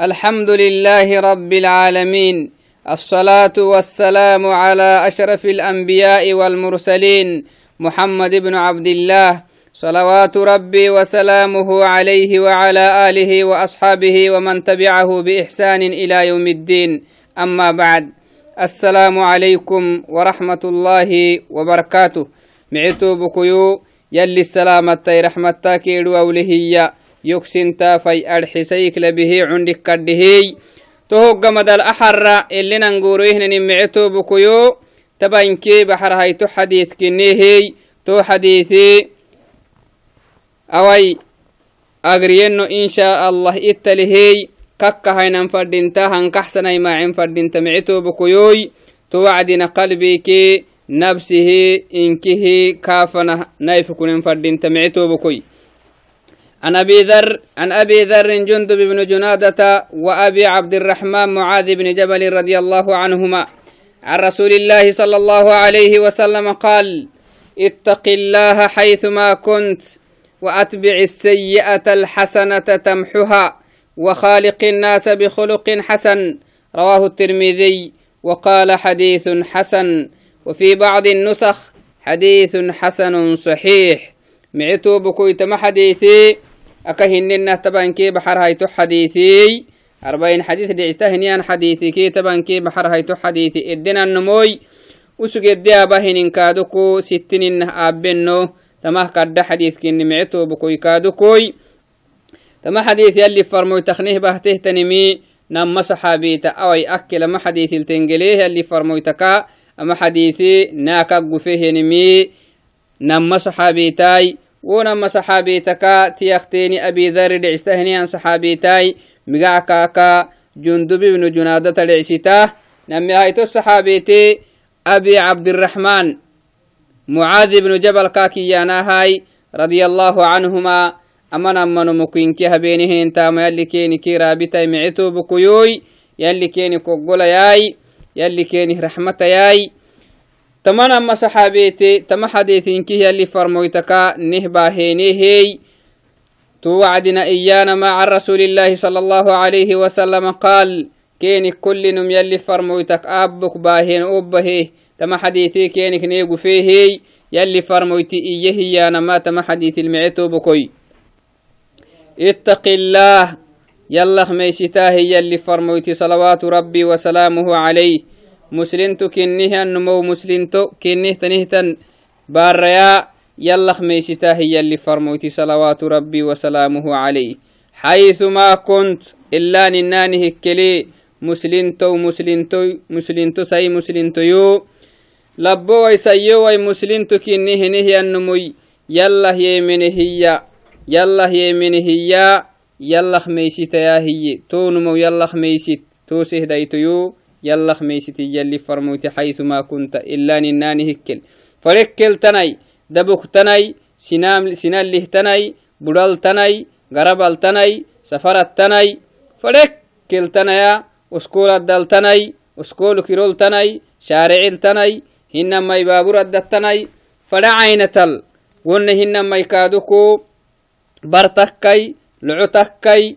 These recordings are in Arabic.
الحمد لله رب العالمين الصلاة والسلام على أشرف الأنبياء والمرسلين محمد بن عبد الله صلوات ربي وسلامه عليه وعلى آله وأصحابه ومن تبعه بإحسان إلى يوم الدين أما بعد السلام عليكم ورحمة الله وبركاته. معتو بكيو يلي السلامة رحمة كيلو أولهية يكسنتا في أرحسيك لبه عندك كدهي. تهوغ مدى الأحر اللي ننقوروه نمعتو بكيو. تباينكي بحر هيتو حديث كنيهي. تو حديثي. أوي أغرينو إن شاء الله إتلهي. كك هينن فردينتا هنكحسن ما عين فردينتا معتو بكيوي. توعدنا قلبك نفسه إنكه كافنا نايفكن فردينتا معتو بكوي عن أبي ذر عن أبي ذر جندب بن جنادة وأبي عبد الرحمن معاذ بن جبل رضي الله عنهما. عن رسول الله صلى الله عليه وسلم قال اتق الله حيثما كنت وأتبع السيئة الحسنة تمحها وخالق الناس بخلق حسن. رواه الترمذي وقال حديث حسن وفي بعض النسخ حديث حسن صحيح. معتو بكويت ما حديثي؟ أكهننا تبان كي بحر هايتو حديثي. أربعين حديث دعسته هنيان حديثي كي تبان كي بحر هايتو حديثي. إدنا النموي. وسوق الديا باهن كادوكو. ستين آبنو تماه كرد حديث كي معتو بكوي كادوكوي. تما حديث يلي فرمو تخنيه بهته تنمي. نما صحابيتا أوي أكل. ما حديث التنجليه يلي فرمو تكا. أما حديثي ناكا قفيه نمي. نما صحابيتاي ونما صحابيتكا تيختيني أبي ذر دعستهني عن صحابيتاي مقع كاكا جندب بن جنادة دعسته نمي هايتو الصحابيتي أبي عبد الرحمن. معاذ بن جبل كاكيانا هاي رضي الله عنهما. أمن أمن مكين كي هبينهن تاما. يلي كيني صحابيتي تما حديثين كي يلي فرمويتكا نهبا هيني هي. توعدنا إيانا مع رسول الله صلى الله عليه وسلم قال كيني كل نم يلي فرمويتك أبك باهين أبه تما حديثي كينك نيقو فيه يلي فرمويتي إيه يانا ما تما حديث المعتو بكوي. اتق الله يلا خميستاه يلي فرمويتي صلوات ربي وسلامه عليه. مسلمتو كنه النمو مسلمتو كنه تنهتن باريا يلا خميستا هي اللي فرموتي صلوات ربي وسلامه عليه حيثما كنت إلا ننانه كلي مسلمتو مسلمتو مسلمتو سي مسلمتو يو لبو ويسيو وي مسلمتو كنه نهي النموي يلا هي من هي يلا هي من هي يلا خميستا يا هي تو نمو يلا خميست تو سهديتو يو يلا خميستي يلي فرموتي حيثما كنت إلا نناني هكل. فركل تناي دبك تناي سنام سنال له تناي بدل تناي غربل تناي سفرت تناي. فركل تنايا أسكول الدل تناي أسكول كيرول تناي شارع تناي هنما يبابور الدتناي فلا عينتل ون هنما يكادوكو برتكي لعتكي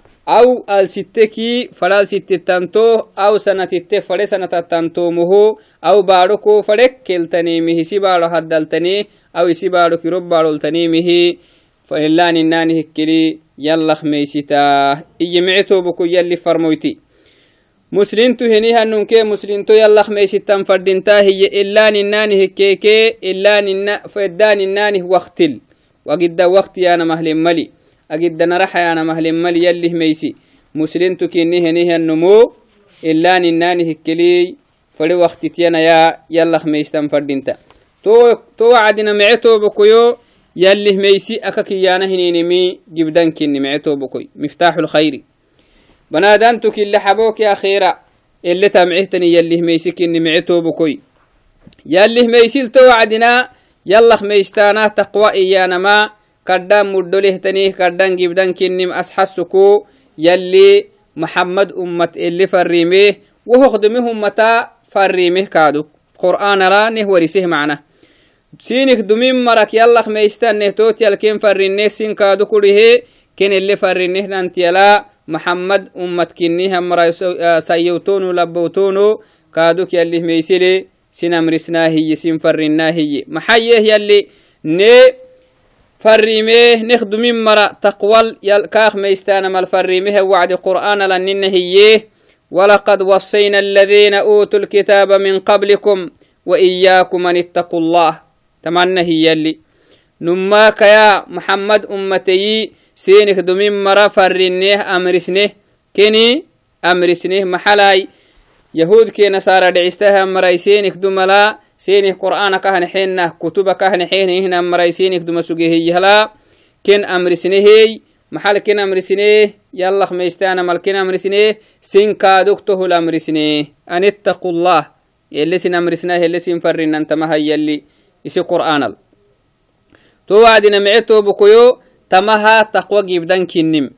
أو الستكي فلا الستتانتو أو سنة التي فلا سنة التانتو مهو أو باركو فلك كلتني مهسي بارو هدلتني أو يسيبارو كيروب بارو التنيمه فإلا نناني هكري يلا خميستا إي معتو بكو يلي فرمويتي. مسلمتو هنيها ننكي مسلمتو يلا خميستا فردنتا هي إلا نناني هكيكي إلا ننا فإدا نناني وقتل وقد وقت يانا مهل ملي. أقد نرح يانا مهل ملي يلي ميسي. مسلمتو كيني هنيها النمو. إلا نناني هكلي فلي وقت تيانا يا يلا خميستا فردنتا تو تو وعدنا معتو بكيو يلي ميسي أككيانا هنينمي جبدان كني معتو بكوي مفتاح الخير. بنادانتك اللي حبوك يا خيرا. اللي تمعتني يلي ميسي كني معتو بكوي يلي ميسي تو وعدنا يلا ميستانا تقوى إيانا ما. كدان مدلهتنيه كدان جبدان كنم أسحسكو يلي محمد أمة اللي فريميه وهو خدمهم متى فريميه كادو. قرآن لا نهورسيه معنا. سينك دمين مرك يلا خميستان توت يلكين فرينيه سين كادو كله كن اللي فرينيه نانتيلا محمد أمة كنيها مرا سيوتونو لبوتونو كادوك يلي ميسيلي سنمرسنا هي سنفرنا هي. محيه يلي ني فريمه نخدم مرا تقوال يل كاخ ميستانا مال فريمه وعد قرآن لنن هي ولقد وصينا الذين أوتوا الكتاب من قبلكم وإياكم أن اتقوا الله. تمنى هي يلي. نماك يا محمد أمتي سينك دمين مرا فرينه أمرسنه. كني أمرسنه محلاي. يهود كي نصارى دعستها مريسينك دملا سينه قرآن كهن حينه كتب كهن حينه هنا مريسينك دم سجيه يهلا. كن أمر سنه محل كن أمر سنه يلا خميستانا مال كن أمر سنه سين كادوكته الأمر سنه أن اتقوا الله يلي سن أمر سنه يلي سن فرن أنت ما هي يلي. يسي قرآن تو وعدنا معتو بكيو تمها تقوى جيبدان كنم.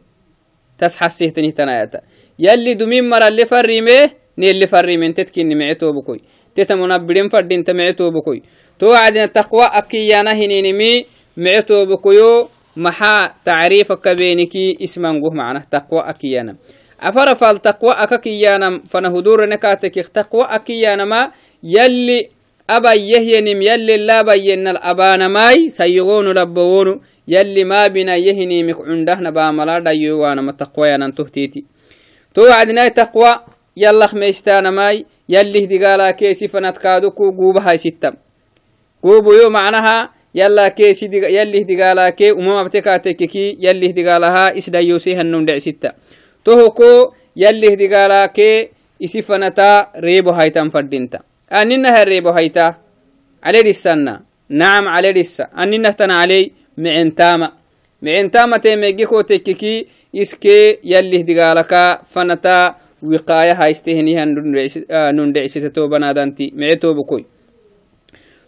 تسحسيه تنه تنايتا يلي دمين مرة اللي فرميه نيلي فري من تتكين معتو بكوي. تتا منبرين فردين تمعتو بكوي. تو عدنا تقوى أكيانا هنينمي معتو بكويو محا تعريفك بينكي اسمان قه معنا. تقوى أكيانا. أفر فالتقوى أكيانا فنهدور نكاتك. تقوى أكيانا ما يلي أبا يهينم يلي لا بينا الأبان ماي سيغون لبوون يلي ما بنا يهني مك عنده نبا ملا دايوانا ما تقوى ينتهتيتي تو عدنا تقوى يلا خميستانا ماي يلي دقالا كيسي فنات كادوكو قوبا هاي ستم قوبو يو معناها يلا كيسي دق... يلي دقالا كي أمام بتكاتككي يلي دقالها إسدا يوسي هنون دع ستة. توهكو يلي دقالا كي إسي فنتا ريبو هايتان فردينتا. أننا ريبو هايتا. علي رسالنا نعم علي رسا أننا تنا علي معنتاما معنتاما تيميجي كو تككي إسكي يلي دقالكا فنتا wiqaaya haistehinihan nundhecisite to banadanti mice tobokoy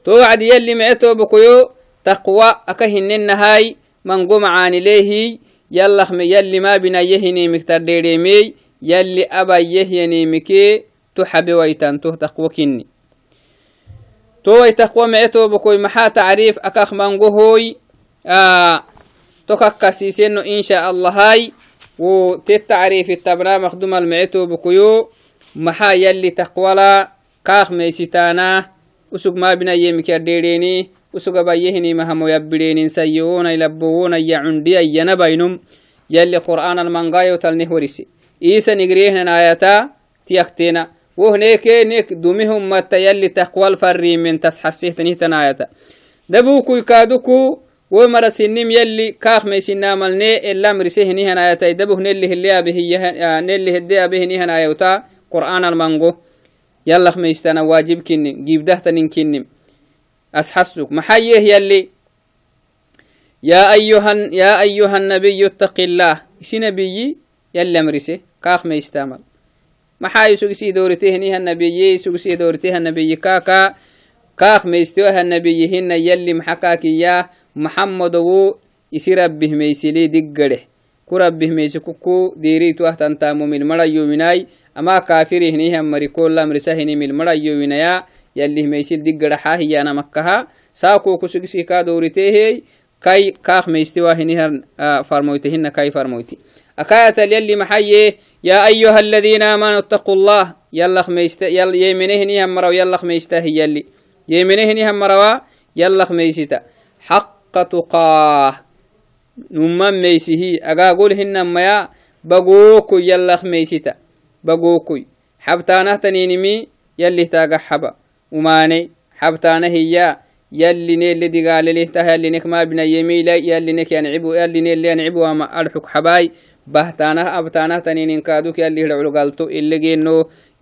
to wacdi yalli mice tobokoyo taqwa aka hinenahai mango macaanilehi yallahme yalli ma binayehinimik tardheedheemey yalli abayehyanimike to xabe waitanto taqwa kinni to way taqwa mice tobokoy maxaa tacriif akak mangohoy to kakkasiiseno insha allahai و تتعريف التبنا مخدوم المعتو بكيو. محا يلي تقولا كاخ ميسيتانا. وسوق ما بنا يمك ديريني وسوق بايهني مهمو يبدين سيون يلبون يعندي ينبينم يلي قرآن المنغايو تلنه ورسي إيسا نقريهنا آياتا تيختينا. وهنيك نيك دومهم متى يلي تقوى الفري من تسحسيه تنهتنا آياتا. دبوكو يكادوكو ومرا سنم يلي كاخ ميسنا ملني إلا مرسيه نهنا آياتي دبه نلي هليا به نلي هديا به نهنا آيوتا قرآن المانغو. يلا خميستنا واجب كنن جيب دهتن كنن أسحسك محيه يلي يا أيها يا أيها النبي اتق الله. سي نبي يلي مرسيه كاخ ميستعمل maxaa sugsi dooritehniha nabiye sugsi dooriteha nabiyi kaka kaak meystewaha nabiyihina yalli maxakaakiyaa maxamadowo isi rabbih meysili diggadeh ku rabbih meysi kuku diiriituah tantamo milmarayominai ama kafirihnihan mari kolamrisahini milmarayowinaya yallih meysil diggadaxaa hiyanamakaha saako kusugsi ka dooritehey kai kaak meystewahinihan farmoytehina kai farmoyti akayatal yalli maxaye يا أيها الذين آمنوا اتقوا الله يلا ميست يلا يمنهني هم مروا يلا ميسته يلي هم مروا يلا ميستا حق تقاه. نمم ميسه أقول هن ميا بقوكو يلا ميستا بقوكو حبتانه تنينمي يلي تاقا حبا. وماني حبتانه هي يلي نيل دي قال لي تهلي نك ما بنا يميلا يلي نك ينعبو يلي نيل ينعبو وما ألحك حباي. bahtaanah abtaanah taninin kaaduk yalli hidhculgalto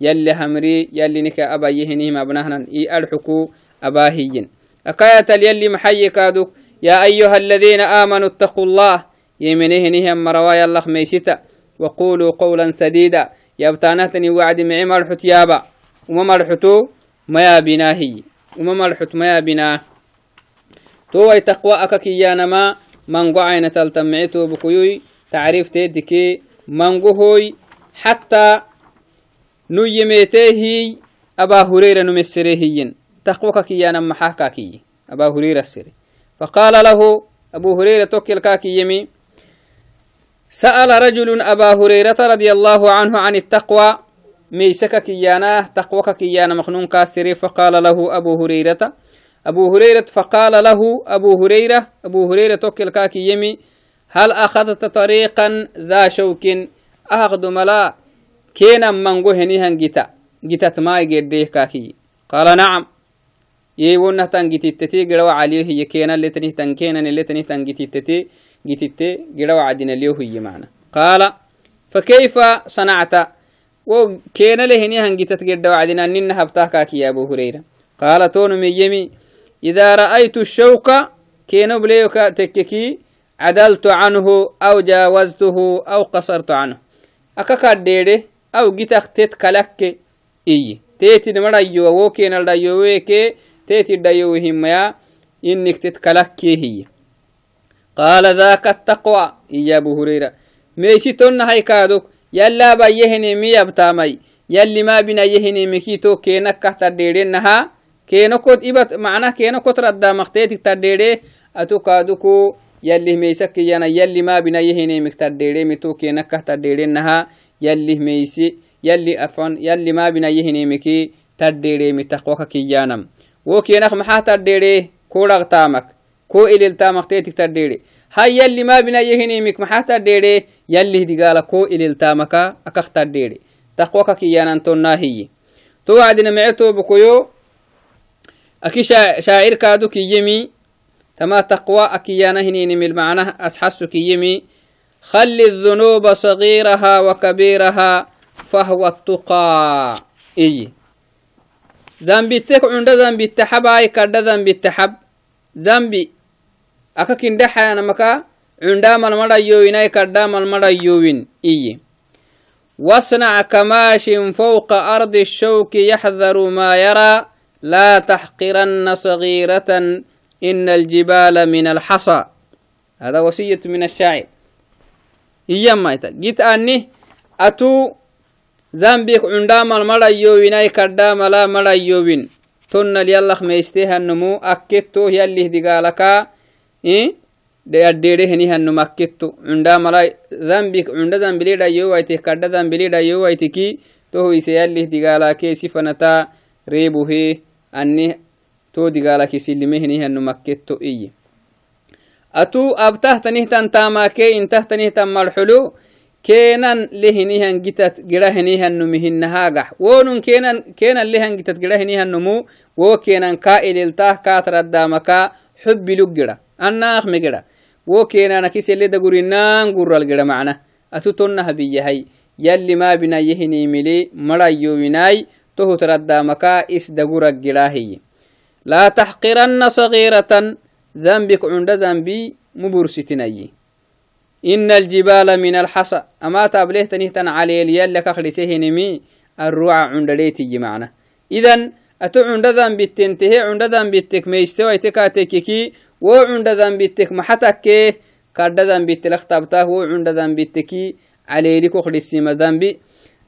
ilegeno yalli hamri yalli nika abayehinihim abnahnan i adxuku abaahiyin akayatal yalli maxaye kaaduk يا أيها الذين آمنوا اتقوا الله. يمنهنهم مروايا الله ميسيتا. وقولوا قولا سديدا. يبتانتني وعد معي مرحت يابا. وما مرحتو؟ ما يابناهي وما مرحت ما يابناه تو تقوى أككيانما mango عين تلتمعتو بكيوي تعريف تيدكي. هوي. حتى نيميتيه أبا هريرة نمسريهين تقوك كيانا محاكا كي. أبا هريرة السري فقال له أبو هريرة توكل كاكي يمي. سأل رجل أبا هريرة رضي الله عنه عن التقوى. ميسك كيانا تقوك كيانا مخنون كاسري فقال له أبو هريرة. أبو هريرة فقال له أبو هريرة أبو هريرة توكل كاكي يمي. هل أخذت طريقا ذا شوك؟ أخذ ملا كينا منغو هنيهن جتا جتت ما يجديه كاكي قال نعم يونا تنجتتتي قروا عليه هي كينا اللي تنه تنكينا اللي تنه تنجتتتي جتت قروا عدنا اليوه هي معنا قال فكيف صنعت وكينا لهني هنجتت قروا عدنا نين هبتاه كاكي يا أبو هريرة قال تون ميمي إذا رأيت الشوك كينو بليوك تككي عدلت عنه أو جاوزته أو قصرت عنه أكاكا ديري أو جتاك تتكلك إيه تيتي نمرا يو وكينا دا يوويكي تيتي دا يوهم يا إنك تتكلك هي قال ذاك التقوى يا أبو هريرة ميسي تون هاي كادوك يلا با يهني مي أبتامي يلي ما بنا يهني مكيتو كينك كهتا ديرينها كينو كوت إبت معناه كينو كوت ردا مختيتك تديري أتو كادوكو يلي ميسك يانا يلي ما بنا يهني مكتر ديري متو كينك كهتا ديرينها يلي ميسي يلي أفن يلي ما بنا يهني مكي تديري متقوك كيانم وكينك محا تديري كورغ تامك كو إلي تامك تيتك تديري هاي يلي ما بنا يهني مك محا تديري يلي دقال كو إلي تامك أكخ تديري تقوك كيانا تناهي توعدنا معتو بكيو أكي شاعر كادو كي يمي تما تقوى أكيانا هنين من المعنى أسحس كي يمي خل الذنوب صغيرها وكبيرها فهو التقى. إي. ذنبي تك عند ذنبي التحب أي كرد ذنبي التحب. ذنبي أكا كندحا أنا مكا عندام المرا يوين أي كردام المرا يوين. إي. واصنع كماش فوق أرض الشوك يحذر ما يرى. لا تحقرن صغيرة إن الجبال من الحصى. هذا وصية من الشاعر. هي ما جيت أني أتو ذنبك عندام المرا يوين كردام لا مرا يوين تن ليالله ميستيها النمو أكتو يلي دقالك إيه ديره هني هنو مكتو عندام لا ذنبك عند ذنب ليدا يويتي كرد ذنب ليدا يويتكي تو يسيالله دقالك سفنتا ريبو هي أني تو دقالك سلمهني هنو مكتو إيه أتو أبته تنهتن تاما كي إن تهتنهتن مرحلو كينان لهنيهن جتت جرهنيهن نمهن هاجح ونن كينان كينان لهن جتت جرهنيهن نمو وكينان كائل إلتاه كاتر الدامكا حب لجرا أناخ مجرا ذنبك عند ذنبي مبرستني. إن الجبال من الحصى. أما تابليه تنهتن علي ليالك أخلسيه نمي الروع عند ليتي معنا إذن أتو عند ذنب تنتهي عند ذنب تك ميستوى تكاتككي وعند ذنب تك محتك كرد ذنب تلختبته وعند ذنب تكي علي لك أخلسي ذنبي.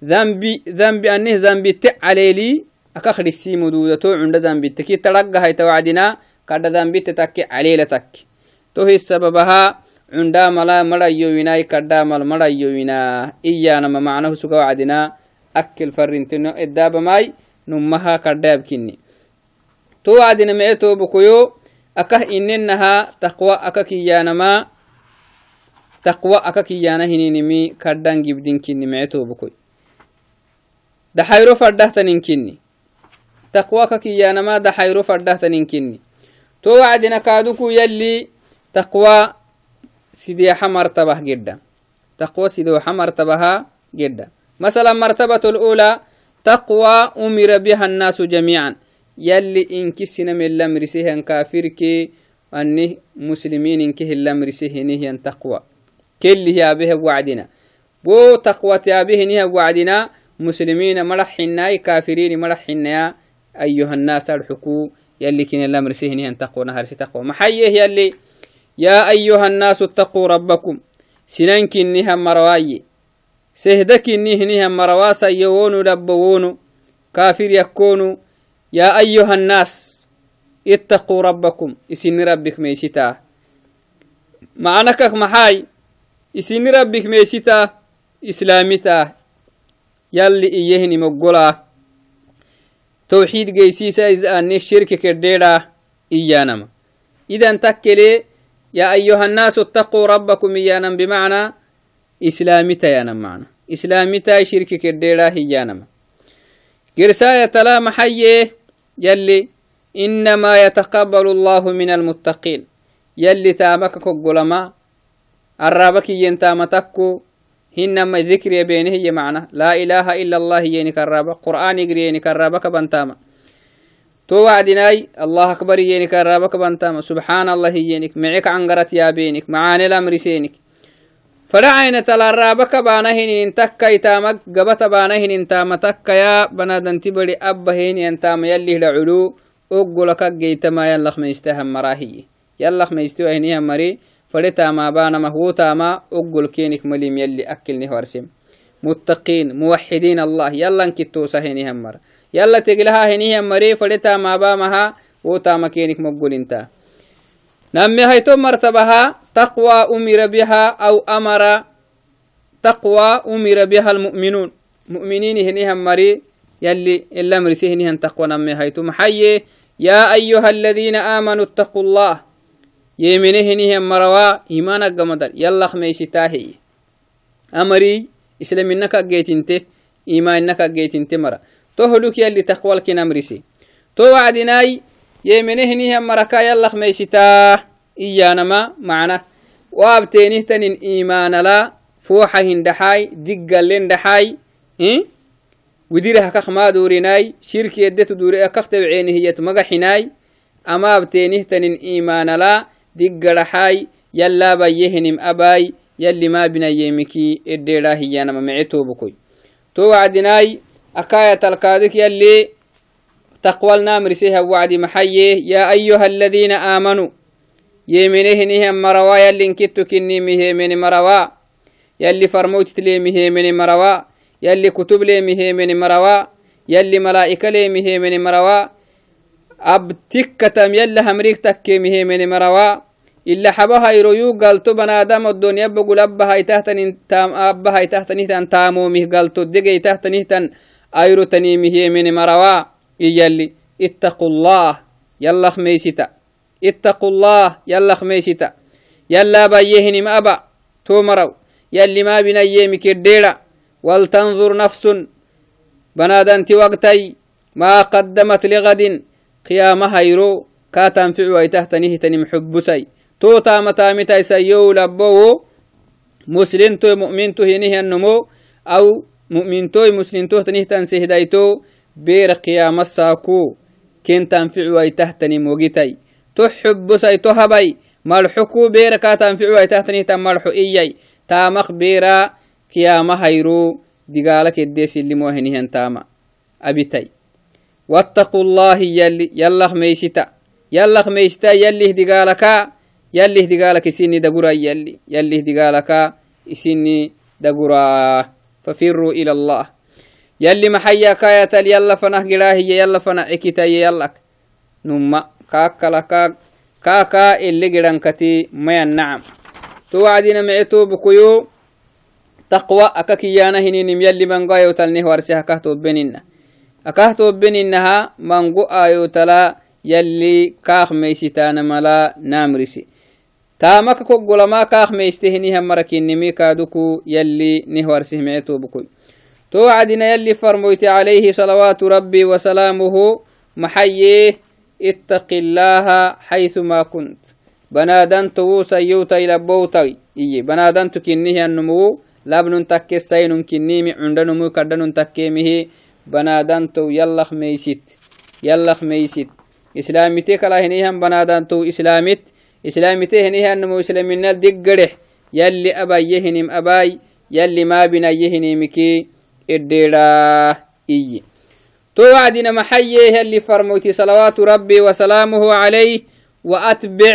ذنبي ذنبي أنه ذنبي تك علي لي أكخلسي مدودته عند ذنب تكي تلقى هاي توعدنا. كرد ذنب تتكي علي لتك تو هي سببها cunda mala marayyowinai kaddamal marayyowina iyanama macnahu suga wacdina akil farintino eddabamai nummaha kaddaabkini to wacdina mece tobokoyo akah inennaha taqwa aka kiyanama taqwa aka kiyana hininimi kaddan gibdinkini mece tobokoy daxayro faddahtaninkinni taqwa aka kiyanama daxayro faddahtaninkinni to wacdina kaaduku yalli taqwa سيديها مرتبة جدا. تقوى سيدوها مرتبها جدا. مثلا مرتبة الأولى تقوى أمر بها الناس جميعا. يلي إنك سنم اللمرسيه كافرك أنه مسلمين إنك اللمرسيه نهي تقوى. كل هي به وعدنا. بو تقوى به نهي وعدنا مسلمين مرحنا كافرين مرحنا أيها الناس الحكو يلي كن اللمرسيه نهي تقوى نهر تقوى محيه يلي يا أيها الناس اتقوا ربكم. سننك نها مرواي. سهدك نها مرواسا يوون دبوون كافر يكون يا أيها الناس اتقوا ربكم. اسن ربك ميستا معنك محاي. اسن ربك ميستا إسلامتا يلي إيهني مقولا. توحيد جيسيسا إذا أني الشرك كرديرا إيانما إذا تكلي يا أيها الناس اتقوا ربكم إيانا بمعنى إسلامتا يانا معنى إسلامتا شرك كرديرا هيانما قرساية تلا محيه يلي إنما يتقبل الله من المتقين يلي تامك كقلما الرابك ينتامتكو هنما ذكر بينه هي معنى لا إله إلا الله يني كرابة. قرآن يقري يني كرابة كبنتاما. تو وعدناي. الله أكبر يني كرابة كبنتاما. سبحان الله ينك معك عنقرت يا بينك. معاني الأمر سينك. فدعين تلارابا كبانا هنين تكا يتامك قبت بانا هنين تام تكا يا بنادن تبري أبا هنين تام يلي لعلو أقولك جيتما يلخ ما يستهم مراهي يلخ ما يستوى هنيها مري فلتاما بانا مهو تاما أقول كينك مليم يلي أكلني هورسم متقين موحدين الله يلا انكتو سهيني همر. يلا تقلها هني همري فلتاما بامها وتاما كينك مقول انتا نمي هيتو مرتبها تقوى أمر بها أو أمر تقوى أمر بها المؤمنون. مؤمنين هني همري يلي إلا مرسي هني تقوى نمي هيتو. محيي يا أيها الذين آمنوا اتقوا الله. يمنه هني مروا إيمانك قمدل يلا خميسي تاهي أمري إسلام إنك أجيتنت إيمان إنك أجيتنت مرة تهلك يلي تقوى الكن أمرسي تو وعدناي يمنه هني مركا يلا خميسي تاه إيانما معنا. وابتينه تنين إيمان لا فوحة هندحاي دقل دحاي إيه؟ وديرها كخ ما دوريناي شرك يدت دوري أكخت بعينه هي مقحناي أما ابتينه تنين إيمان لا دقرحاي يلا بيهنم أباي يلي ما بنا يمكي إديرا هي أنا معتو بكوي تو وعدناي أكاية القادك يلي تقوى النامر سيها وعد محيه يا أيها الذين آمنوا يمنه نهم مروا يلي انكتو كني مه من مروا يلي فرموت تلي مه من مروا يلي كتب لي مه من مروا يلي ملائكة لي مه من مروا abtikkatan yalla hamrik takkeemihe mene marawa illa xabahayro yuu galto banaadam odon yabagul abbahaytahtanihtan taamomih galto degeytahtanihtan ayro tanimihe mene marawa iyalli ittaqu llah yallak meysita ittaqu llah yallak meysita yalla bayyehinim aba to maraw yalli ma binayyemi keddeera waltanzur nafsun banaadanti waqtay maa qaddamat ligadin قيامة هيرو كاتن في ويتهتنيه تنم حبسي to taamatamitaisayow labbowo muslintoy mu'minto hinihiannomo aw mu'mintoy muslintohtanihtansehdaito beer qiyama saaku kentanficuwaitahtani mogitai. To xubbosai to habai malxo ku beera kaa tanficuwaitahtanihitan malxo iyai taamaq beera qiyama hayro digaala keddee silimo hinihian taama abitai. Wattaqu llahi yallah meysita yallah meysita yallih digaalakaa يلي يلي دقالك يلي سيني دقرا يلي يلي دقالك سيني دقرا ففروا إلى الله. يلي محيا كاية يلا فنه قراهي يلا فنه عكتا يلا نما كاكا لكا كاكا اللي قرانكتي ما النعم توعدنا معتو بكيو تقوى أكاكيانا هنين يلي من قايو تلنه ورسيها كهتو بيننا akahto beninnaha mango ayo tala yalli kaak meysitaana mala namrisi taamaka koggolama kaak meystehiniha marakinimi kaaduku yalli nihwarsihmecetobukoy to wacdina yalli farmoyti عليه صلوات ربي وسلامه محيه اتق الله حيثما كنت بنادن تو سيوتا إلى بوتاي إيه بنادن تكنيه النمو لابن تكسين كنيمي عندنمو كردن تكيمه banadantow yallak meysit yallak meysit islamite kala henihan banadantow islamit islamite henihanamo islaminal diggareh. Yalli abayye hinim abay yalli maabinaye hinimiki iddeedhaa iyyi. تو وعدنا محيه اللي فرموتي صلوات ربي وسلامه عليه وأتبع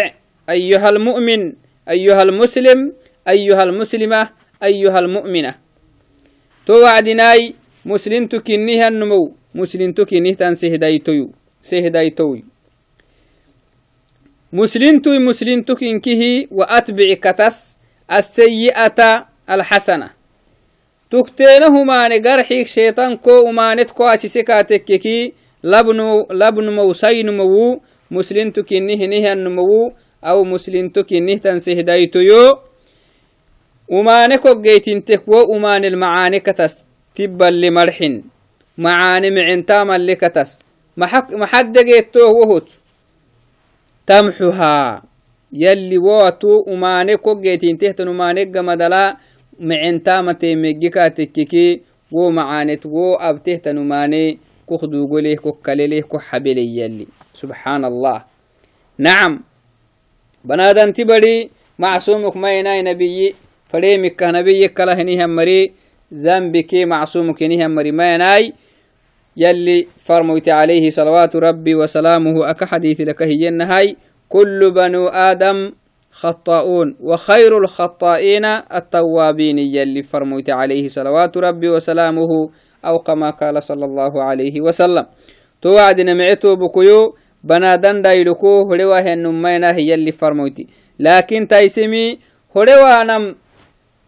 أيها المؤمن أيها المسلم أيها المسلمة أيها المؤمنة تو وعدناي مسلم تكنيها النمو مسلم تكنيه تن سهدايتو سهدايتوي مسلم توي مسلم تكنكه وأتبع كتس السيئة الحسنة. تكتينهما نقرحيك شيطان كو أمانت كو أسيسكاتككي لبنو لبن موسين مو مسلم تكنيه نهي النمو أو مسلم تكنيه تنسيه دايتيو وماني كوجيتين تكو ومان المعاني كتس تبا لمرحن معاني معن تاما لكتس محد جيتو وهوت. تمحها يلي واتو وماني كوجيتين تهتن وماني جمدلا معن تاما تيمجيكا تككي ومعانت وأبتهتن وماني كخدو قوليه كوكاليليه كحبلي يلي سبحان الله نعم بنادن تبري معصومك ما يناي نبي فريمك نبي كلا هنيها مري ذنبك معصومك هنيها مري ما يناي يلي فرموت عليه صلوات ربي وسلامه أك حديث لك هي النهاي كل بنو آدم خطاؤون وخير الخطائين التوابين يلي فرموت عليه صلوات ربي وسلامه أو كما قال صلى الله عليه وسلم. توعدنا معتو بكيو بنادن دايلكو هلوا هنمينا هي اللي فرموتي لكن تايسمي هلوانم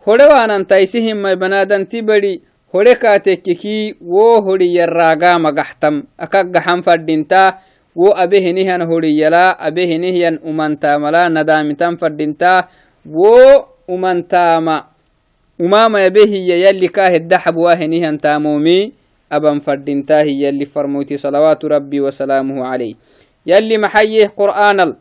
هلوانن تايسهم ما بنادن تبري هلكاتككي wo hori yarraga magaxtam akak gaxan fadhinta wo abehinihan horiyala abehinihiyan umantamala nadamitan fadhinta wo umantama umama yabehiya yalli kaheddaxab wahinihan tamomi aban fadhintahi yalli farmoyti salawaatu rabbi wasalaamuhu calayh محيه قرآن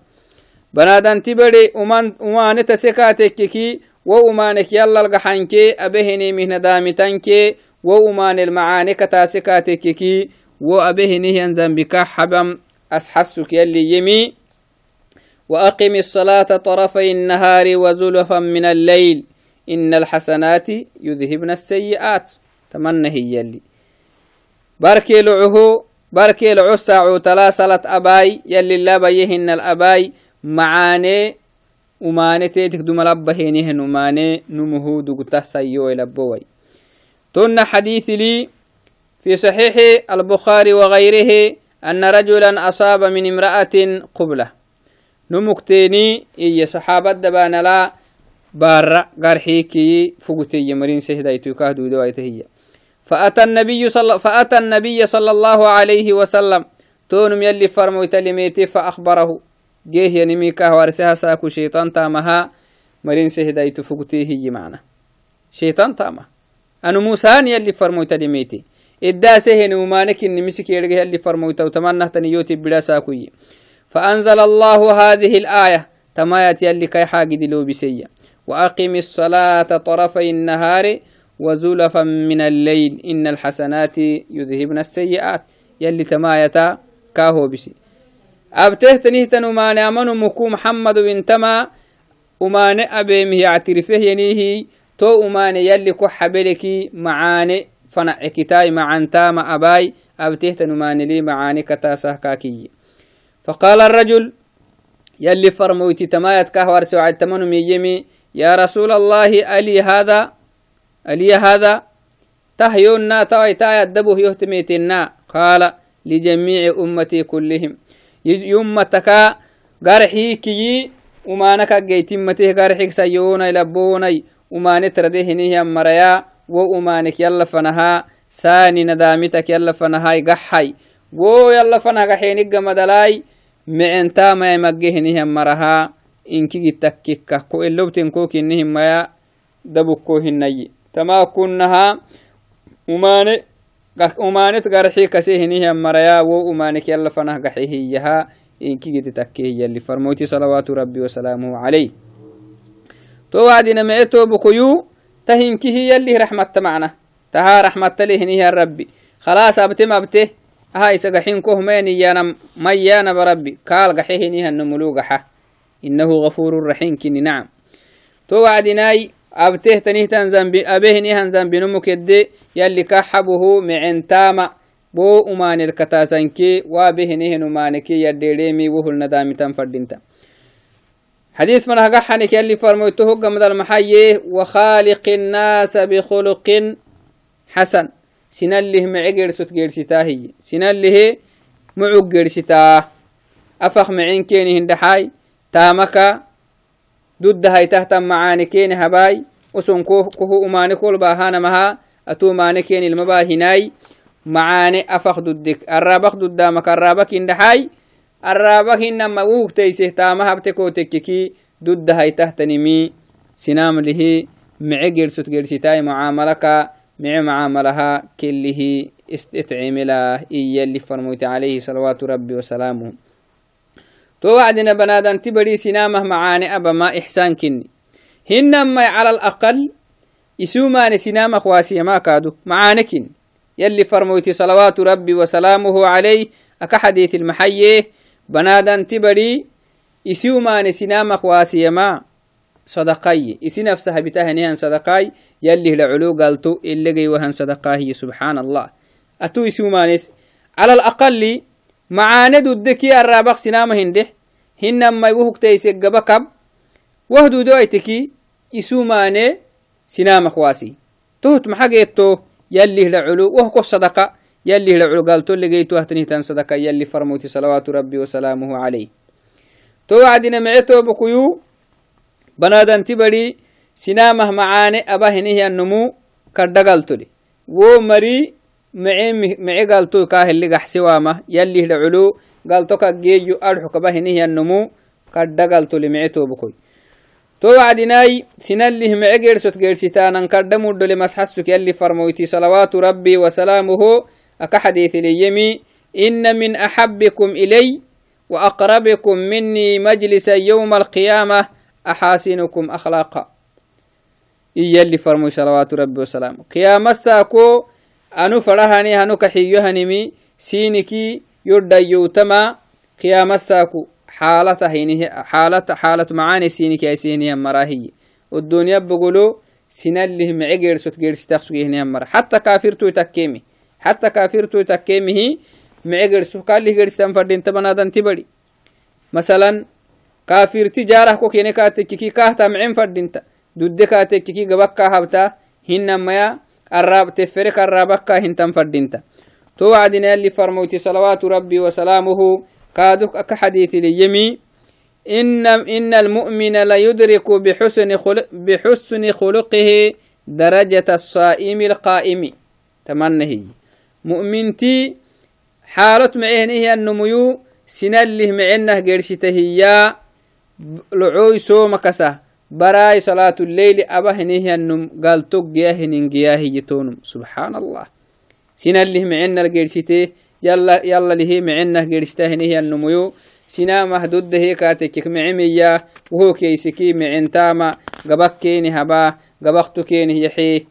بنادن تبري أمان أمان تسكاتككي وأمانك يلا القحنك أبهني من دامتنك وأمان المعانك تاسكاتككي وأبهني ينزن بك حبم أسحسك يلي يمي. وأقم الصلاة طرفي النهار وزلفا من الليل إن الحسنات يذهبن السيئات. تمنى هي يلي. باركي لعه بركي العسى تلاسلت أباي يلي لا بيهن الأباي معاني وماني نمهو دقته سيو لبوي تن حديث لي في صحيح البخاري وغيره أن رجلا أصاب من امرأة قبلة نمكتيني إي صحابة دبان لا بارا قرحيكي فقتي فأتى النبي صلى الله عليه وسلم تونم يلي فرمو تلميتي فأخبره جيه ينميكا وارسها ساكو شيطان تامها مرين سهدايت فقتيه هي معنا. شيطان تاما. أنا موسان يلي فرمو تلميتي إدا سهن ومانك إن مسك يلقى يلي فرمو وتمنى تنيوتي بلا ساكوي. فأنزل الله هذه الآية. تمايت يلي كي حاجد لو بسيا وأقم الصلاة طرفي النهار وزلفا من الليل. إن الحسنات يذهبن السيئات. يلي تمايتا كاهو بسي. أبته تنهتن وما نامن مكو محمد بن تما وما نأبيم يعترفه ينيه تو وما يلي كحبلكي معاني فنعكتاي معان تام أباي أبته تنمان لي معاني كتاسه كاكي. فقال الرجل يلي فرموتي تمايت كهور سوعد تمنم يمي يا رسول الله ألي هذا؟ ألي هذا؟ تهيونا توي تاي الدبه يهتميتنا. قال لجميع أمتي كلهم. يمتك قرحي كي ومانك جيتمته قرحك سيونا لبوني ومانت ردهنه مريا وأمانك يلا فنها ساني ندامتك يلا فنهاي قحي wo yalla fanaga xeenigga madalai micintaamaya maggehinihan maraha inkigitakkikka ko elobten ko kinihimaya dabukko hinayi tama kunnaha umane umanet garxi kase maraya wo umanek yalla fanah gaxi hiyaha inkigidi takke farmoyti salawaatu rabbi wasalaamuhu calayh to wacdina mice tobukoyu ta hinki hiyalli raxmatta macna. Taha raxmattale hinihan rabbi. Khalaas abte mabte aha isa gaxinkoh meeniyana mayana barabbi kaal gaxe hinihan numulu gaxa. Inahu gafuru raxim nacam to wacdinaai أبته تنيهتان زنبي أبه نيهان زنبي نمك يدي يلي كحبه معن تاما. بو أمان الكتاسنكي وابه نيهن أمانكي يدي ليمي وهو الندامي تنفردين تام حديث من هكا حنك يلي فرمويته قمد المحيي وخالق الناس بخلق حسن. سنا اللي معي قرسو تقرسي تاهي سنا اللي معو قرسي تاه أفخ معين كيني هندحاي. تامكا ضد هاي تحت معاني كيني هباي. وسن كوه أماني كل باهانا مها. أتو ماني كيني المباهناي معاني أفخ ضدك الرابخ ضدامك الرابك هندحاي الرابك إنما وقتيسه تامها بتكوتككي ضد هاي تحت نمي سنام له معقر ست قرستاي معاملك. مع معاملها. كله استعملا إيا اللي صلوات ربي وسلامه. تو وعدنا بنادن تبري سنامه معاني أبا ما إحسان كني. هنما على الأقل يسومان سنامه خواسي ما كادو معانكن يلي فرموتي صلوات ربي وسلامه عليه أكا حديث المحيي بنادن تبري يسومان سنامه خواسي ما صدقاي. إسي نفسها بتهنيها صدقاي. يلي لعلو قالتو جي وهن صدقاه سبحان الله. أتو يسومانيس على الأقل معانا دودكي الرابق سنامة هنده هنما يوهك تيسيق بكب وهدو دويتكي يسوماني سنامة خواسي. تهت محاقيتو يلي لعلو وهكو صدقة. يلي لعلو قالتو اللي جيتو أهتني تن صدقة. يلي فرموتي صلوات ربي وسلامه عليه. تو وعدنا معتو بكيو. بنادن تبري سنامه معاني أبا النمو كردقلتو wo mari mice galto kaheligax siwama yalih laculu galto kaggeeyo adxu kabahinihiyannomu kadda galtoli mice tobukoy to wacdinai sinalih mice geersot geersitaanan kadda muddole masxasuk yalli farmoyti salawaatu rabbi wasalaamuhu aka xadiitiliyemi ina min axabikum ilay وأقربكم مني مجلسا يوم القيامة أحاسنكم أخلاقا إيا اللي فرموا صلوات ربي وسلام قيام ساكو anu farahani hanuka xiyyohanimi siiniki yodhayyowtama qiyamassaaku xaalatu macaane siiniki ay sihinihan maraa hiye udduniya bogolo sinallih mece geersot geersitaqsugihinihan mara. Xatta kaafirtuy takkeemi xatta kaafirtuy takkeemihi mece geersu kaalih geersitan fadhinta banaadanti bari masalan kaafirti jaarah ko kene kaa tekkiki kaahta mecen fadhinta dudde kaa tekkiki gabakkaa habta hinnan maya الراب تفرق الرابك هنتم فردينتا. تو وعدنا يلي فرموتي صلوات ربي وسلامه. كادوك أكحديث ليمي. إن إن المؤمن لا يدرك بحسن خلق بحسن خلقه درجة الصائم القائم. تمنه مؤمنتي حالة معه هي النميو سنله معنه قرشته يا لعوي سوم كسه براي صلاة الليل أبا هنيه النم قال تقيا هنين قياه يتونم سبحان الله سنا اللي معنا الجرسيته يلا يلا هي معنا جرسته هنيه النميو سنا محدود هي كاتك معمية وهو كيسكي معن تاما. قبك كيني هبا قبقتو كيني يحي.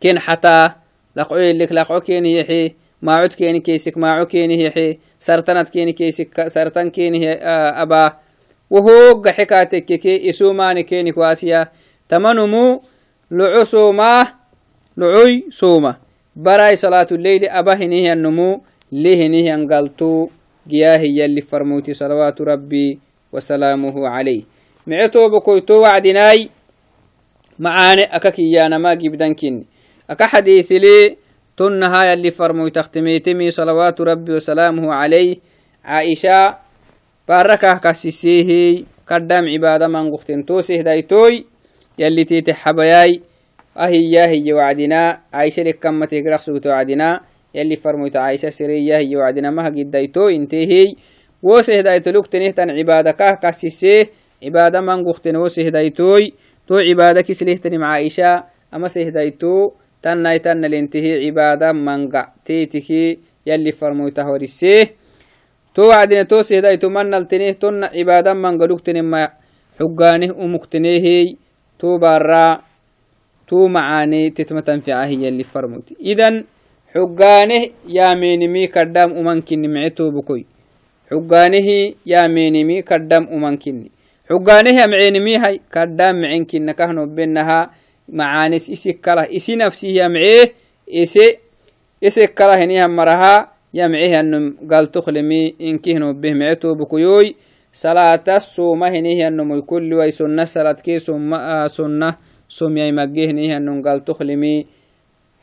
كين حتى لقعي لك لقعو كيني يحي. ما عد كيني كيسك ما عو كيني يحي. سرطنت كيني كيسك سرطن كيني أبا. وهوغ حكاتككي إسوماني كيني كواسيا تمنمو لعو لعوي سوما. براي صلاة الليل أبهنه النمو لهنه أنقلتو قياهي يلي فرموتي صلوات ربي وسلامه عليه. معتو بكويتو وعدناي معاني أكاكيانا ما جبدن كني أكا حديث لي تنها يلي فرموي تختميتمي صلوات ربي وسلامه عليه. عائشة باركه كسيسيه قدام عبادة من قختن توسه دايتوي يلي تيتي حبياي أهي هي وعدنا عايشة لك كم تقرأ سوت وعدنا يلي فرموت عايشة سرية هي وعدنا ما قد دايتو انتهي وسه دايتو لك تنهتن عبادة كه كسيسيه عبادة من قختن وسه دايتوي تو عبادة كسليه تنم عائشة أما سه دايتو تن الانتهي عبادة منقع تيتكي يلي فرموته ورسيه تو وعدنا تو سيدا يتمنى التنيه تن عبادا من قلوكتن ما حقانه أمكتنيه تو بارا تو معاني تتمتن في هي اللي فرموت. إذن حقانه يا مينمي كدام أمانكني معتو بكوي. حقانه يا مينمي كدام أمانكني حقانه يا معينمي هاي كدام معينكن يمعيه أنم قال تخلمي إن كهنو به معتو بكيوي. صلاة السومة هنيه النمو كل وي سنة صلاة كي سنة سنة سمي مجيه هنيه النم قال تخلمي.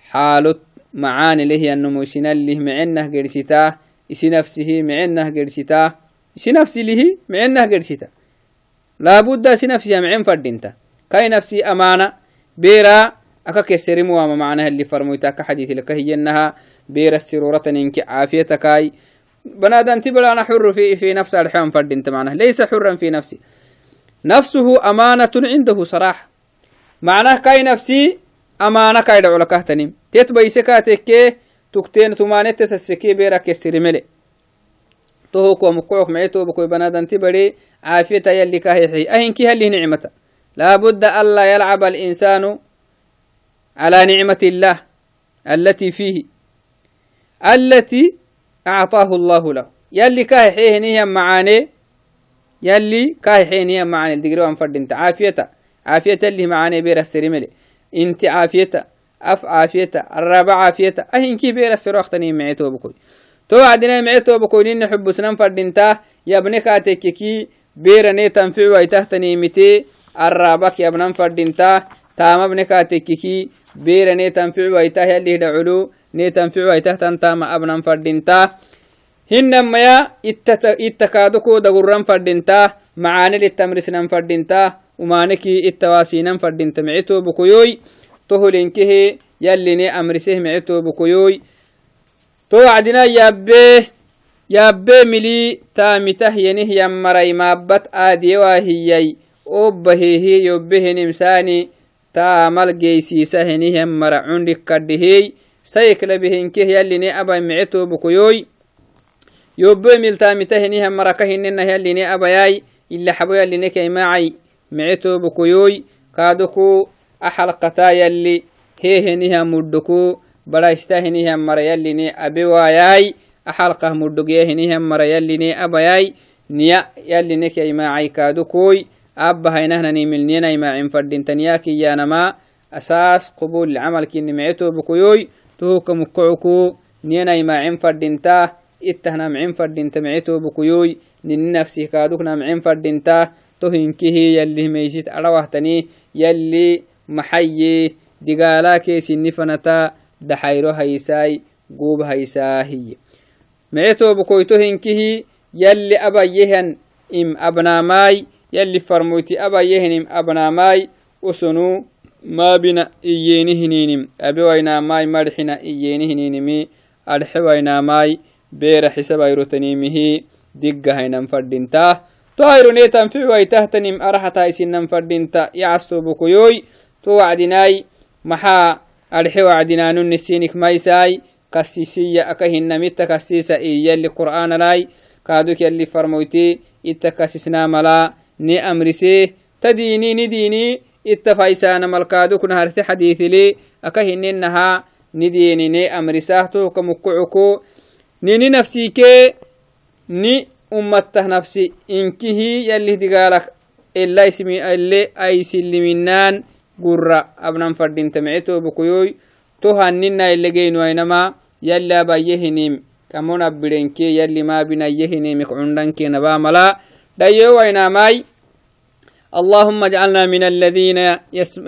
حالت معاني له النمو سنله معنه قرستا إسي نفسه معنه قرستا إسي نفسي له معنه قرستا لابد إسي نفسي معن فردينتا كاي نفسي أمانة. بيرا أكا كسرمو وما معناها اللي فرمويتا. كحديث لك هي أنها بيرا السرورة إنك عافيتكاي بنادم تبلا أنا حر في في نفس الحيوان فرد أنت معناه ليس حرا في نفسي. نفسه أمانة عنده صراحة. معناه كاي نفسي أمانة كاي دعو لك اهتنم تتبعي سكاتك تكتين تمانت تسكي بيرك يسترملي تهوك ومقعوك معيتو بكوي بنادم تبري عافية يلي كاهي أهن كي هلي نعمة. لابد ألا يلعب الإنسان على نعمة الله التي فيه. التي أعطاه الله له. يلي كاي حيه معاني يلي كاي حيه معاني. الدقري وانفرد انت عافية عافية اللي معاني بير السرملي انت عافية أف عافية الرابع عافية أهين كي بير السر وقتني معيتو بكوي. تو عدنا معيتو بكوي. نين حب سنان فرد انت يا ابنك كي بيرني تنفع ويتهتني متي الرابك يا ابن فرد انت تام ابنك كي بيرني تنفع ويته يلي دعلو ني تنفع ويته تنتام ابن فرد انت hinamaya ittakaadoko dagurran fadhinta macaane littamrisnan fadhinta umaaneki ittawaasinan fadhinta micito bukoyoy toholenkehe yalline amriseh micito bukoyoy to wacdina yaabe yaabe mili taamitah yenih yammaray maabat aadiyewaa hiyay obbahehe yobbehenimsaani taamal geysiisa henih yammara cundik kadhehey sayeklabehenkeh yalline abay micito bukoyoy يوبو ملتامته هنيها مركه هننا يليني أبياي إلا حبو يليني كيماعي معتو بكيوي. كادوكو أحلقتا يلي هي هنيها مدكو بلا استهنيها مر يليني أبيواياي أحلقة مدقيا هنيها مر يليني أبياي نيا يليني كيماعي كادوكوي أبا هينهنا نيملنينا يماعين فردين تنياكي يانما أساس قبول العمل كي معتو بكيوي توكو مكعكو نينا يماعين فردين تاه ittahna mcin fadinta micito bukuyuy nini nafsih kaadukna mcin fadinta tohinkihi yalih meysit arawahtani yalli maxaye digaalaa keesini fanata daxayro haysai guub haysaahiye micito bukoy yalli abayehan im abnaamaay yalli farmoyti abayehan im abnaamaay usunu maabina iyeenihininим abewainaamaay marxina iyeenihininimi adxewainaamaay beera xisabairotanimihi diggahainan fadhinta to aironetan ficwaitahtanim araxata isinan fadhinta yacastobukoyoy to wacdinai maxaa arxe wacdinaanunisinik maisai kasisiya aka hinamitta kasisa iyalli qur'aanalai kaaduk yalli farmoyti itta kasisnaamala ni amrise ta diini ni diini itta faisaanamalkaadukna harte xadiithili aka hininaha ni diini ne amrisah tohka mukucuko nini nafsike ni ummatah nafsi inkihi yalih digaalak ela ile aisiliminaan gura abnan fadinta micito bukuyoy to hanina ilegeynuainama yalli abayehinim kamon abirenke yalli mabinayehinimik cundanke nabamala dhayowainamai اللهم اجعلنا من الذين يسم...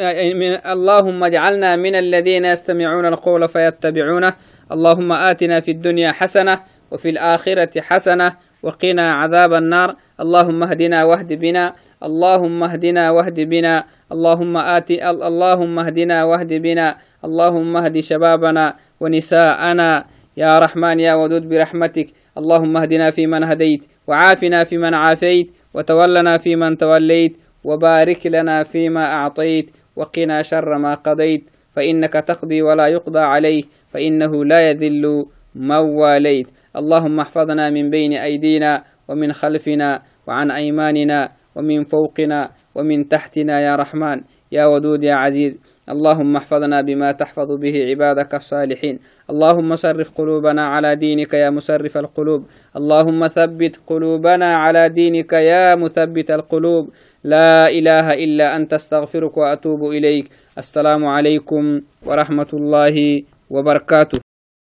اللهم اجعلنا من الذين يستمعون القول فيتبعونه. اللهم آتنا في الدنيا حسنة وفي الآخرة حسنة وقنا عذاب النار. اللهم اهدنا واهد بنا. اللهم اهدنا واهد بنا. اللهم آت اللهم اهدنا واهد بنا. اللهم اهد شبابنا ونساءنا. يا رحمن يا ودود برحمتك. اللهم اهدنا فيمن هديت وعافنا فيمن عافيت وتولنا فيمن توليت وبارك لنا فيما أعطيت وقنا شر ما قضيت فإنك تقضي ولا يقضى عليه فإنه لا يذل من واليت. اللهم احفظنا من بين أيدينا ومن خلفنا وعن أيماننا ومن فوقنا ومن تحتنا يا رحمن يا ودود يا عزيز. اللهم احفظنا بما تحفظ به عبادك الصالحين. اللهم صرف قلوبنا على دينك يا مسرف القلوب. اللهم ثبت قلوبنا على دينك يا مثبت القلوب. لا إله إلا أنت أستغفرك وأتوب إليك. السلام عليكم ورحمة الله وبركاته.